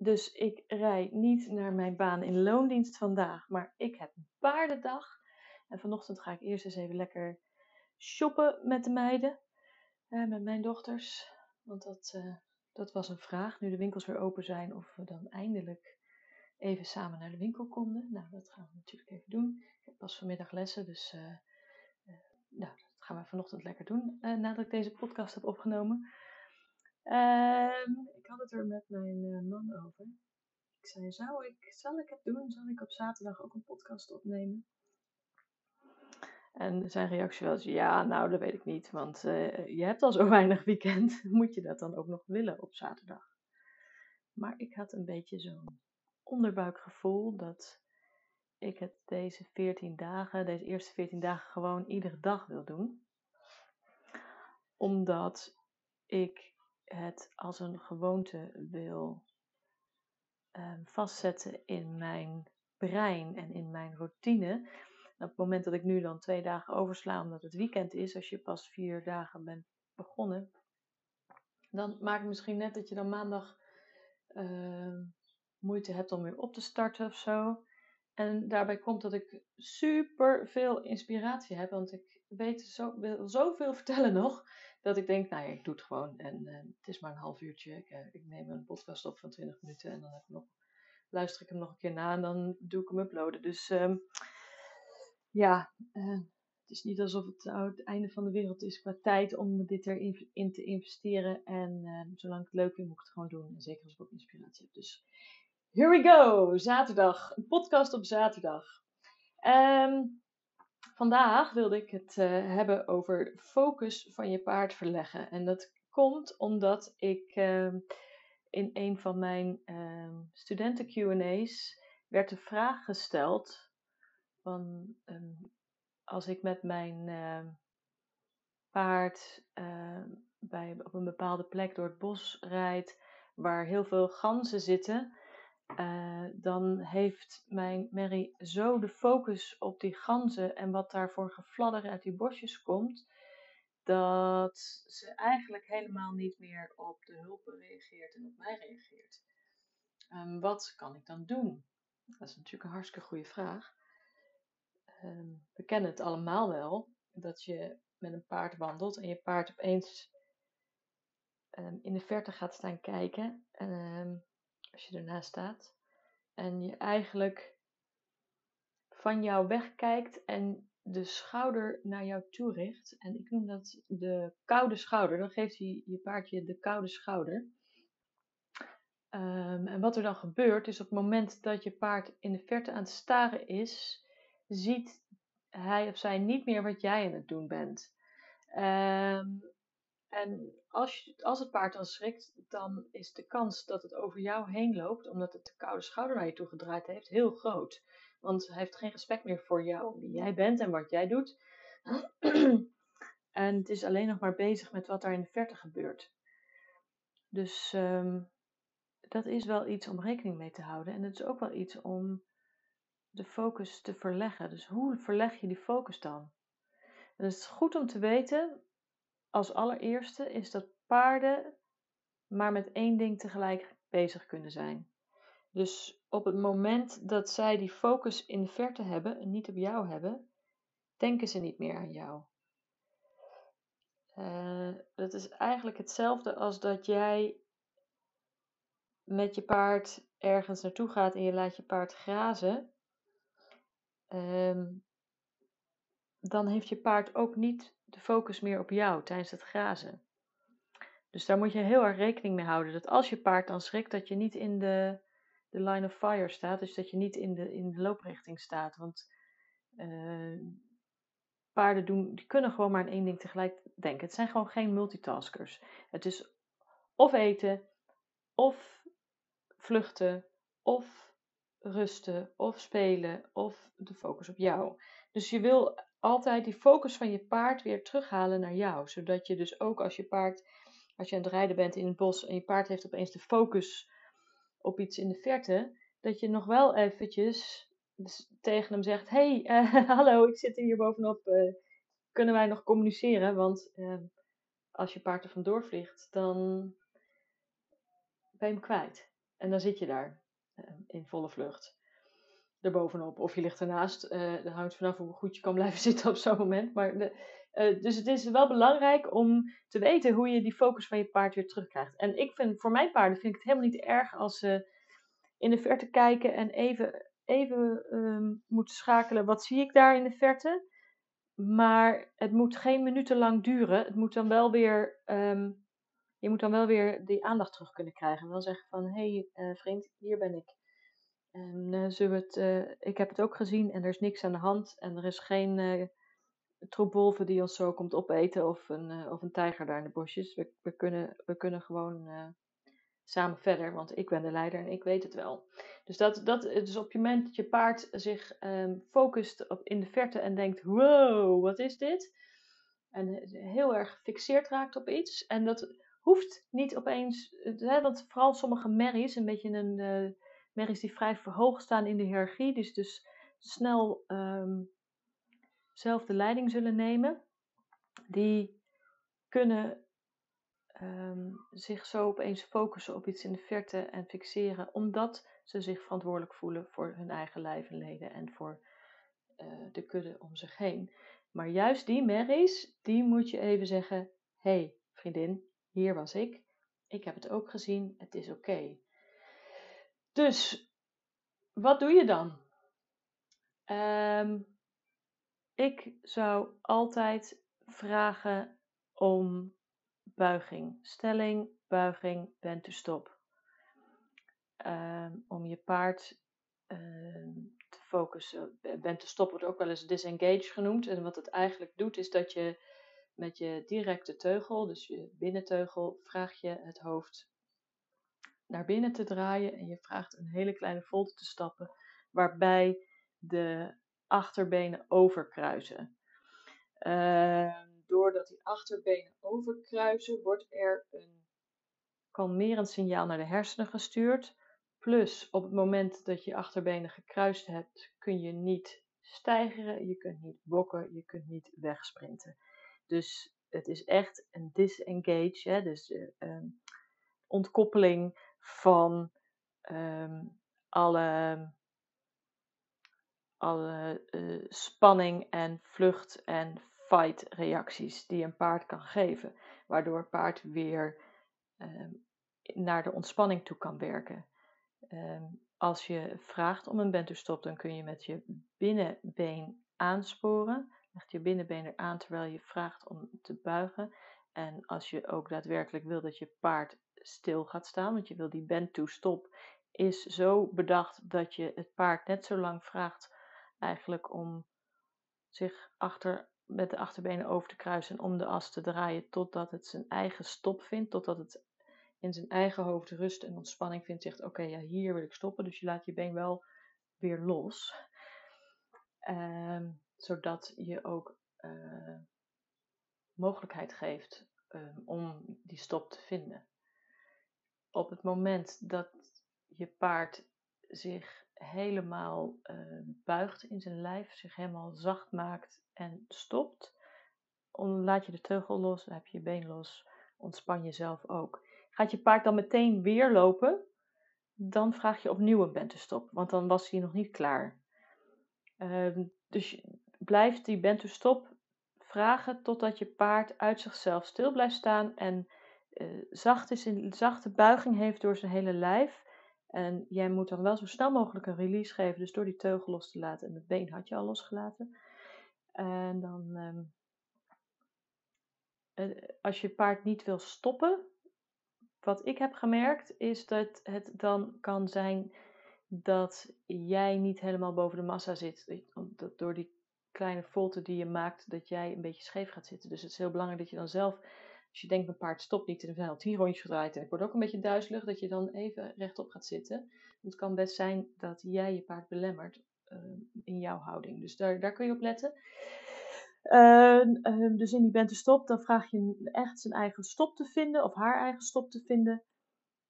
Dus ik rijd niet naar mijn baan in loondienst vandaag, maar ik heb paardendag. En vanochtend ga ik eerst eens even lekker shoppen met de meiden, eh, met mijn dochters. Want dat, eh, dat was een vraag, nu de winkels weer open zijn, of we dan eindelijk even samen naar de winkel konden. Nou, dat gaan we natuurlijk even doen. Ik heb pas vanmiddag lessen, dus uh, nou, dat gaan we vanochtend lekker doen, nadat ik deze podcast heb opgenomen. Ik had het er met mijn uh, man over. Ik zei, zou ik, zal ik het doen? Zal ik op zaterdag ook een podcast opnemen? En zijn reactie was, ja, nou, dat weet ik niet, want uh, je hebt al zo weinig weekend. Moet je dat dan ook nog willen op zaterdag? Maar ik had een beetje zo'n onderbuikgevoel dat ik het deze 14 dagen, deze eerste 14 dagen gewoon iedere dag wil doen. Omdat ik het als een gewoonte wil um, vastzetten in mijn brein en in mijn routine. Op het moment dat ik nu dan twee dagen oversla omdat het weekend is, als je pas vier dagen bent begonnen, dan maakt het misschien net dat je dan maandag uh, moeite hebt om weer op te starten of zo. En daarbij komt dat ik super veel inspiratie heb, want ik weet zo, wil zoveel vertellen nog dat ik denk, nou ja, ik doe het gewoon. En uh, het is maar een half uurtje. Ik, uh, ik, neem een podcast op van 20 minuten en dan heb ik nog, luister ik hem nog een keer na en dan doe ik hem uploaden. Dus um, ja, uh, het is niet alsof het het einde van de wereld is qua tijd om dit erin in te investeren. En ehm, zolang ik het leuk vind, moet ik het gewoon doen. En zeker als ik ook inspiratie heb. Dus here we go! Zaterdag. Een podcast op zaterdag. Um, Vandaag wilde ik het uh, hebben over focus van je paard verleggen. En dat komt omdat ik uh, in een van mijn uh, studenten QA's werd de vraag gesteld van ehm, als ik met mijn ehm, paard bij, op een bepaalde plek door het bos rijd waar heel veel ganzen zitten, uh, dan heeft mijn Mary zo de focus op die ganzen en wat daarvoor gefladder uit die bosjes komt, dat ze eigenlijk helemaal niet meer op de hulpen reageert en op mij reageert. Um, wat kan ik dan doen? Dat is natuurlijk een hartstikke goede vraag. Um, we kennen het allemaal wel, dat je met een paard wandelt en je paard opeens um, in de verte gaat staan kijken als je ernaast staat. En je eigenlijk van jou wegkijkt en de schouder naar jou toe richt. En ik noem dat de koude schouder. Dan geeft hij je paardje de koude schouder. Um, en wat er dan gebeurt is op het moment dat je paard in de verte aan het staren is, ziet hij of zij niet meer wat jij aan het doen bent. Um, en als, je, als het paard dan schrikt, dan is de kans dat het over jou heen loopt, omdat het de koude schouder naar je toe gedraaid heeft, heel groot. Want hij heeft geen respect meer voor jou, wie jij bent en wat jij doet. en het is alleen nog maar bezig met wat daar in de verte gebeurt. Dus um, dat is wel iets om rekening mee te houden. En het is ook wel iets om de focus te verleggen. Dus hoe verleg je die focus dan? En het is goed om te weten als allereerste is dat paarden maar met één ding tegelijk bezig kunnen zijn. Dus op het moment dat zij die focus in de verte hebben en niet op jou hebben, denken ze niet meer aan jou. Uh, dat is eigenlijk hetzelfde als dat jij met je paard ergens naartoe gaat en je laat je paard grazen. Um, dan heeft je paard ook niet de focus meer op jou tijdens het grazen. Dus daar moet je heel erg rekening mee houden. Dat als je paard dan schrikt, dat je niet in de, de line of fire staat. Dus dat je niet in de, in de looprichting staat. Want uh, paarden doen, die kunnen gewoon maar aan één ding tegelijk denken. Het zijn gewoon geen multitaskers. Het is of eten, of vluchten, of rusten of spelen of de focus op jou. Dus je wil altijd die focus van je paard weer terughalen naar jou. Zodat je dus ook als je paard, als je aan het rijden bent in het bos en je paard heeft opeens de focus op iets in de verte, dat je nog wel eventjes dus tegen hem zegt: Hey, uh, hallo, ik zit hier bovenop. Uh, kunnen wij nog communiceren? Want uh, als je paard er vandoor vliegt, dan ben je hem kwijt. En dan zit je daar in volle vlucht. Erbovenop. Of je ligt ernaast. dat hangt vanaf hoe goed je kan blijven zitten op zo'n moment. Maar de, dus het is wel belangrijk om te weten hoe je die focus van je paard weer terugkrijgt. En ik vind, voor mijn paarden vind ik het helemaal niet erg als ze in de verte kijken en even even um, moeten schakelen, wat zie ik daar in de verte? Maar het moet geen minuten lang duren. Het moet dan wel weer, um, je moet dan wel weer die aandacht terug kunnen krijgen. En dan zeggen van, hé hey, uh, vriend, hier ben ik. En uh, zullen we het, uh, ik heb het ook gezien en er is niks aan de hand. En er is geen uh, troep wolven die ons zo komt opeten of een, of een tijger daar in de bosjes. We, we, kunnen, we kunnen gewoon samen verder, want ik ben de leider en ik weet het wel. Dus, dat, dat, op het moment dat je paard zich um, focust op in de verte en denkt: wow, wat is dit? En heel erg gefixeerd raakt op iets. En dat hoeft niet opeens, hè, want vooral sommige merries, een beetje een merries die vrij verhoogd staan in de hiërarchie, dus, dus snel um, zelf de leiding zullen nemen, die kunnen um, zich zo opeens focussen op iets in de verte en fixeren, omdat ze zich verantwoordelijk voelen voor hun eigen lijf en leden en voor uh, de kudde om zich heen. Maar juist die merries, die moet je even zeggen: hey, vriendin, hier was ik. Ik heb het ook gezien, het is oké. Dus, wat doe je dan? Um, ik zou altijd vragen om buiging. Stelling, buiging, bent to stop. Um, om je paard uh, te focussen. Bent to stop wordt ook wel eens disengage genoemd. En wat het eigenlijk doet is dat je met je directe teugel, dus je binnenteugel, vraag je het hoofd naar binnen te draaien. En je vraagt een hele kleine volte te stappen, waarbij de achterbenen overkruisen. Uh, doordat die achterbenen overkruisen, wordt er een kalmerend signaal naar de hersenen gestuurd. Plus, op het moment dat je achterbenen gekruist hebt, kun je niet stijgeren, je kunt niet bokken, je kunt niet wegsprinten. Dus het is echt een disengage, hè, dus uh, ontkoppeling van um, alle, alle uh, spanning en vlucht en fight reacties die een paard kan geven, waardoor het paard weer um, naar de ontspanning toe kan werken. Um, als je vraagt om een benturstop, dan kun je met je binnenbeen aansporen. Leg je binnenbeen eraan terwijl je vraagt om te buigen. En als je ook daadwerkelijk wil dat je paard stil gaat staan, want je wil die bend to stop, is zo bedacht dat je het paard net zo lang vraagt eigenlijk om zich achter met de achterbenen over te kruisen en om de as te draaien totdat het zijn eigen stop vindt, totdat het in zijn eigen hoofd rust en ontspanning vindt, zegt oké, ja, hier wil ik stoppen, dus je laat je been wel weer los, um, zodat je ook uh, mogelijkheid geeft um, om die stop te vinden. Op het moment dat je paard zich helemaal uh, buigt in zijn lijf, zich helemaal zacht maakt en stopt. laat je de teugel los, heb je je been los, ontspan jezelf ook. Gaat je paard dan meteen weer lopen, dan vraag je opnieuw een bentustop, want dan was hij nog niet klaar. Uh, dus blijf die bentustop vragen totdat je paard uit zichzelf stil blijft staan en zacht is in, zachte buiging heeft door zijn hele lijf. En jij moet dan wel zo snel mogelijk een release geven, dus door die teugel los te laten. En het been had je al losgelaten. En dan, um, als je paard niet wil stoppen, wat ik heb gemerkt, is dat het dan kan zijn dat jij niet helemaal boven de massa zit. Door die kleine volte die je maakt, dat jij een beetje scheef gaat zitten. Dus het is heel belangrijk dat je dan zelf, als je denkt, mijn paard stopt niet en we zijn al tien rondjes gedraaid en ik word ook een beetje duizelig, dat je dan even rechtop gaat zitten. Het kan best zijn dat jij je paard belemmert uh, in jouw houding. Dus daar, daar kun je op letten. Uh, dus in die bent stop, dan vraag je echt zijn eigen stop te vinden of haar eigen stop te vinden.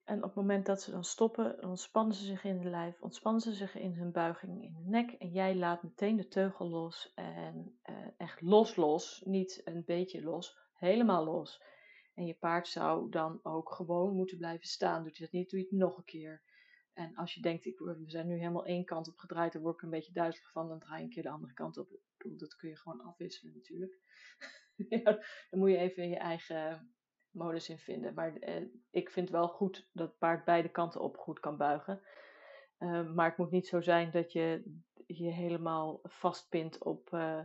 En op het moment dat ze dan stoppen, ontspannen ze zich in de lijf, ontspannen ze zich in hun buiging in de nek. En jij laat meteen de teugel los en uh, echt los los, niet een beetje los, helemaal los. En je paard zou dan ook gewoon moeten blijven staan. Doet je dat niet, doe je het nog een keer. En als je denkt, ik, we zijn nu helemaal één kant op gedraaid, dan word ik een beetje duizelig van, dan draai je een keer de andere kant op. Dat kun je gewoon afwisselen natuurlijk. ja, dan moet je even je eigen modus in vinden. Maar eh, ik vind wel goed dat het paard beide kanten op goed kan buigen. Uh, maar het moet niet zo zijn dat je je helemaal vastpint op. Uh,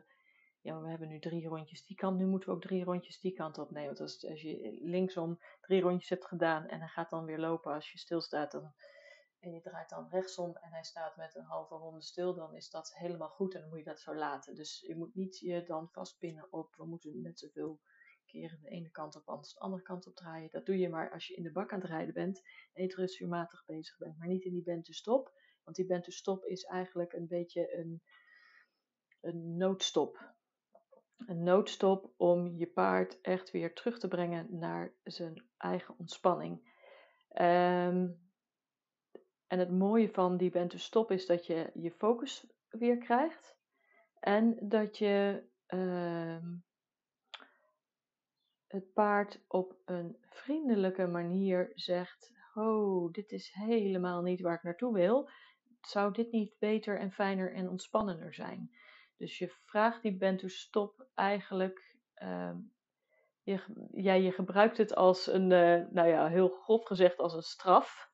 ja, we hebben nu drie rondjes die kant, nu moeten we ook drie rondjes die kant opnemen. Want als, als je linksom drie rondjes hebt gedaan en hij gaat dan weer lopen als je stilstaat, dan en je draait dan rechtsom en hij staat met een halve ronde stil, dan is dat helemaal goed en dan moet je dat zo laten. Dus je moet niet je dan vastpinnen op, we moeten net zoveel keren de ene kant op, anders de andere kant op draaien. Dat doe je maar als je in de bak aan het rijden bent en je dressuurmatig bezig bent, maar niet in die bent to stop. Want die bent to stop is eigenlijk een beetje een, een noodstop. Een noodstop om je paard echt weer terug te brengen naar zijn eigen ontspanning. Um, en het mooie van die bent to stop is dat je je focus weer krijgt. En dat je uh, het paard op een vriendelijke manier zegt: Oh, dit is helemaal niet waar ik naartoe wil. Zou dit niet beter en fijner en ontspannender zijn? Dus je vraagt die bent to stop eigenlijk. Uh, je, je gebruikt het als een, uh, nou ja, heel grof gezegd, als een straf.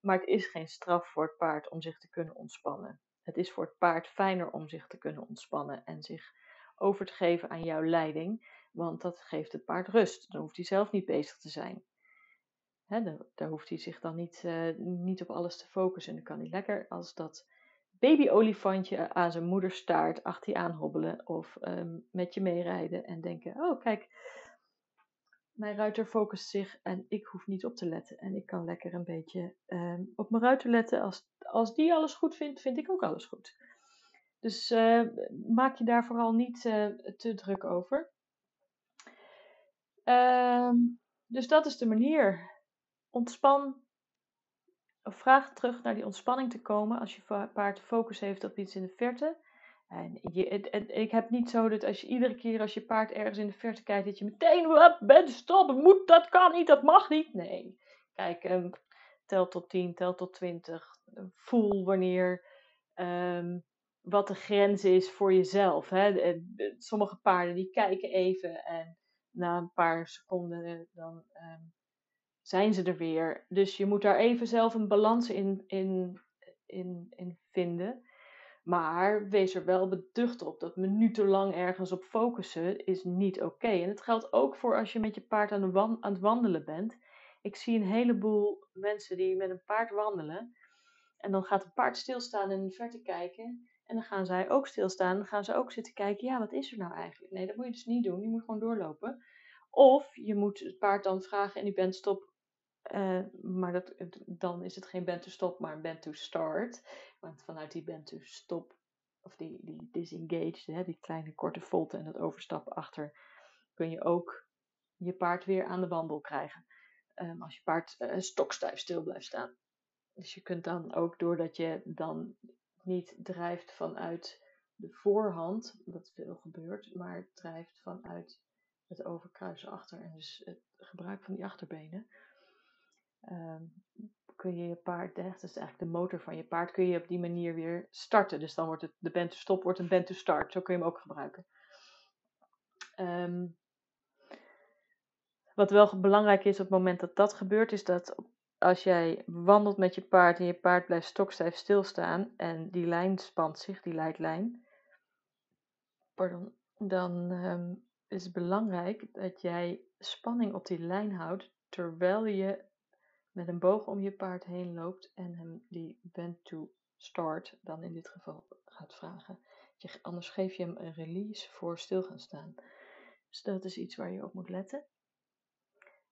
Maar het is geen straf voor het paard om zich te kunnen ontspannen. Het is voor het paard fijner om zich te kunnen ontspannen en zich over te geven aan jouw leiding, want dat geeft het paard rust. Dan hoeft hij zelf niet bezig te zijn. daar hoeft hij zich dan niet, uh, niet op alles te focussen. En dan kan hij lekker als dat baby-olifantje aan zijn moeder staart achter je aanhobbelen of um, met je meerijden en denken: Oh, kijk, mijn ruiter focust zich en ik hoef niet op te letten. En ik kan lekker een beetje um, op mijn ruiter letten. Als, als die alles goed vindt, vind ik ook alles goed. Dus uh, maak je daar vooral niet uh, te druk over. Um, dus dat is de manier. Ontspan. Vraag terug naar die ontspanning te komen als je paard focus heeft op iets in de verte. En je, ik heb niet zo dat als je iedere keer als je paard ergens in de verte kijkt, dat je meteen bent stoppen, moet, dat kan niet, dat mag niet. Nee, kijk, um, tel tot 10, tel tot 20. Voel wanneer, um, wat de grens is voor jezelf. Hè. Sommige paarden die kijken even en na een paar seconden dan um, zijn ze er weer. Dus je moet daar even zelf een balans in, in, in, in vinden. Maar wees er wel beducht op dat minutenlang ergens op focussen is niet oké. En het geldt ook voor als je met je paard aan, aan het wandelen bent. Ik zie een heleboel mensen die met een paard wandelen. En dan gaat een paard stilstaan en in de kijken. En dan gaan zij ook stilstaan. Dan gaan ze ook zitten kijken. Ja, wat is er nou eigenlijk? Nee, dat moet je dus niet doen. Je moet gewoon doorlopen. Of je moet het paard dan vragen en die bent stop. Uh, maar dat, dan is het geen bent to stop, maar een bent to start. Want vanuit die bent to stop, of die, die disengaged, hè, die kleine korte volte en dat overstappen achter, kun je ook je paard weer aan de wandel krijgen. Um, als je paard uh, stokstijf stil blijft staan. Dus je kunt dan ook, doordat je dan niet drijft vanuit de voorhand, wat veel gebeurt, maar drijft vanuit het overkruisen achter en dus het gebruik van die achterbenen. Um, kun je je paard, dat is eigenlijk de motor van je paard, kun je op die manier weer starten. Dus dan wordt het, de band to stop wordt een band to start. Zo kun je hem ook gebruiken. Um, wat wel belangrijk is op het moment dat dat gebeurt, is dat als jij wandelt met je paard en je paard blijft stokstijf stilstaan en die lijn spant zich, die leidlijn, pardon, dan um, is het belangrijk dat jij spanning op die lijn houdt terwijl je met een boog om je paard heen loopt en hem die bend to start dan in dit geval gaat vragen. Anders geef je hem een release voor stil gaan staan. Dus dat is iets waar je op moet letten.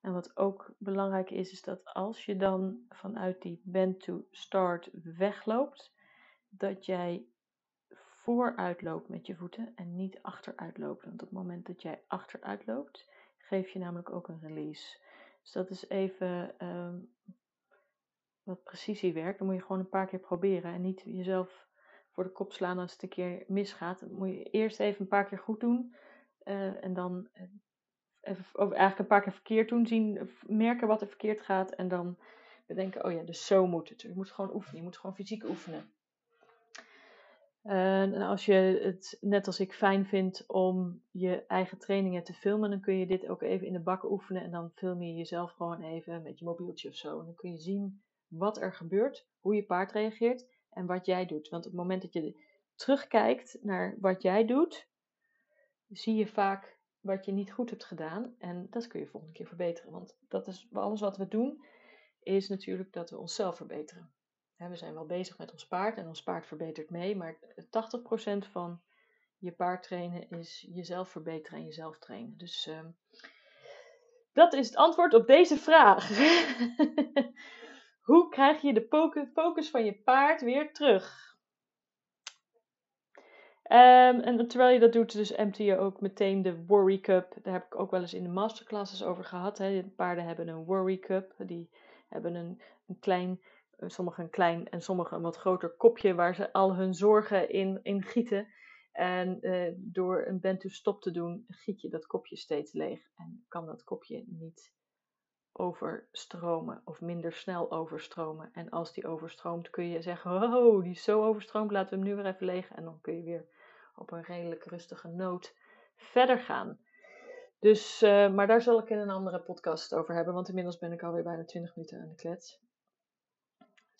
En wat ook belangrijk is, is dat als je dan vanuit die bend to start wegloopt, dat jij vooruit loopt met je voeten en niet achteruit loopt. Want op het moment dat jij achteruit loopt, geef je namelijk ook een release. Dus dat is even ehm, wat precisiewerk. Dan moet je gewoon een paar keer proberen en niet jezelf voor de kop slaan als het een keer misgaat. Dan moet je eerst even een paar keer goed doen uh, en dan eh, even, eigenlijk een paar keer verkeerd doen, zien, merken wat er verkeerd gaat en dan bedenken, oh ja, dus zo moet het. Je moet gewoon oefenen, je moet gewoon fysiek oefenen. En als je het net als ik fijn vindt om je eigen trainingen te filmen, dan kun je dit ook even in de bak oefenen en dan film je jezelf gewoon even met je mobieltje of zo. En dan kun je zien wat er gebeurt, hoe je paard reageert en wat jij doet. Want op het moment dat je terugkijkt naar wat jij doet, zie je vaak wat je niet goed hebt gedaan. En dat kun je volgende keer verbeteren. Want dat is alles wat we doen, is natuurlijk dat we onszelf verbeteren. We zijn wel bezig met ons paard en ons paard verbetert mee, maar 80% van je paard trainen is jezelf verbeteren en jezelf trainen. Dus uh, dat is het antwoord op deze vraag. Hoe krijg je de focus van je paard weer terug? Um, en terwijl je dat doet, dus empty je ook meteen de Worry Cup. Daar heb ik ook wel eens in de masterclasses over gehad. Hè. Paarden hebben een Worry Cup. Die hebben een, een klein, sommige een klein en sommige een wat groter kopje waar ze al hun zorgen in, in gieten. En uh, door een bent to stop te doen, giet je dat kopje steeds leeg. En kan dat kopje niet overstromen of minder snel overstromen. En als die overstroomt, kun je zeggen: Oh, die is zo overstroomd, laten we hem nu weer even leeg. En dan kun je weer op een redelijk rustige noot verder gaan. Dus, uh, maar daar zal ik in een andere podcast over hebben, want inmiddels ben ik alweer bijna 20 minuten aan de klets.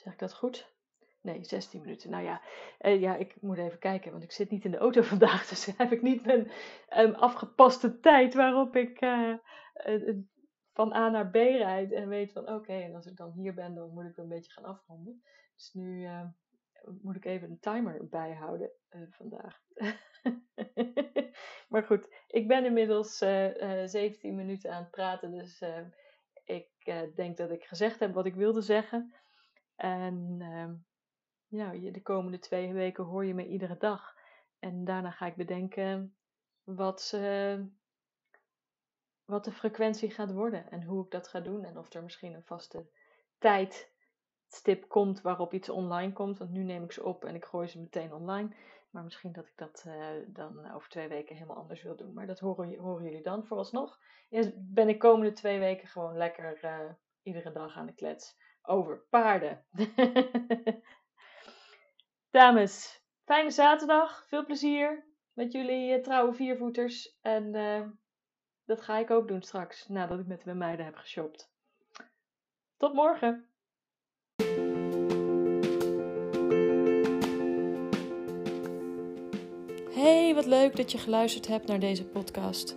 Zeg ik dat goed? Nee, 16 minuten. Nou ja, uh, ja, ik moet even kijken, want ik zit niet in de auto vandaag, dus heb ik niet mijn um, afgepaste tijd waarop ik uh, van A naar B rijd en weet van oké, en als ik dan hier ben, dan moet ik een beetje gaan afronden. Dus nu moet ik even een timer bijhouden vandaag. maar goed, ik ben inmiddels uh, uh, 17 minuten aan het praten, dus eh, ik denk dat ik gezegd heb wat ik wilde zeggen. En ehm, ja, de komende twee weken hoor je me iedere dag. En daarna ga ik bedenken wat, wat de frequentie gaat worden en hoe ik dat ga doen. En of er misschien een vaste tijd stip komt waarop iets online komt. Want nu neem ik ze op en ik gooi ze meteen online. Maar misschien dat ik dat uh, dan over twee weken helemaal anders wil doen. Maar dat horen, horen jullie dan. Vooralsnog ben ik komende twee weken gewoon lekker uh, iedere dag aan de klets over paarden. Dames, fijne zaterdag. Veel plezier met jullie uh, trouwe viervoeters. En dat ga ik ook doen straks, nadat ik met de meiden heb geshopt. Tot morgen! Hey, wat leuk dat je geluisterd hebt naar deze podcast.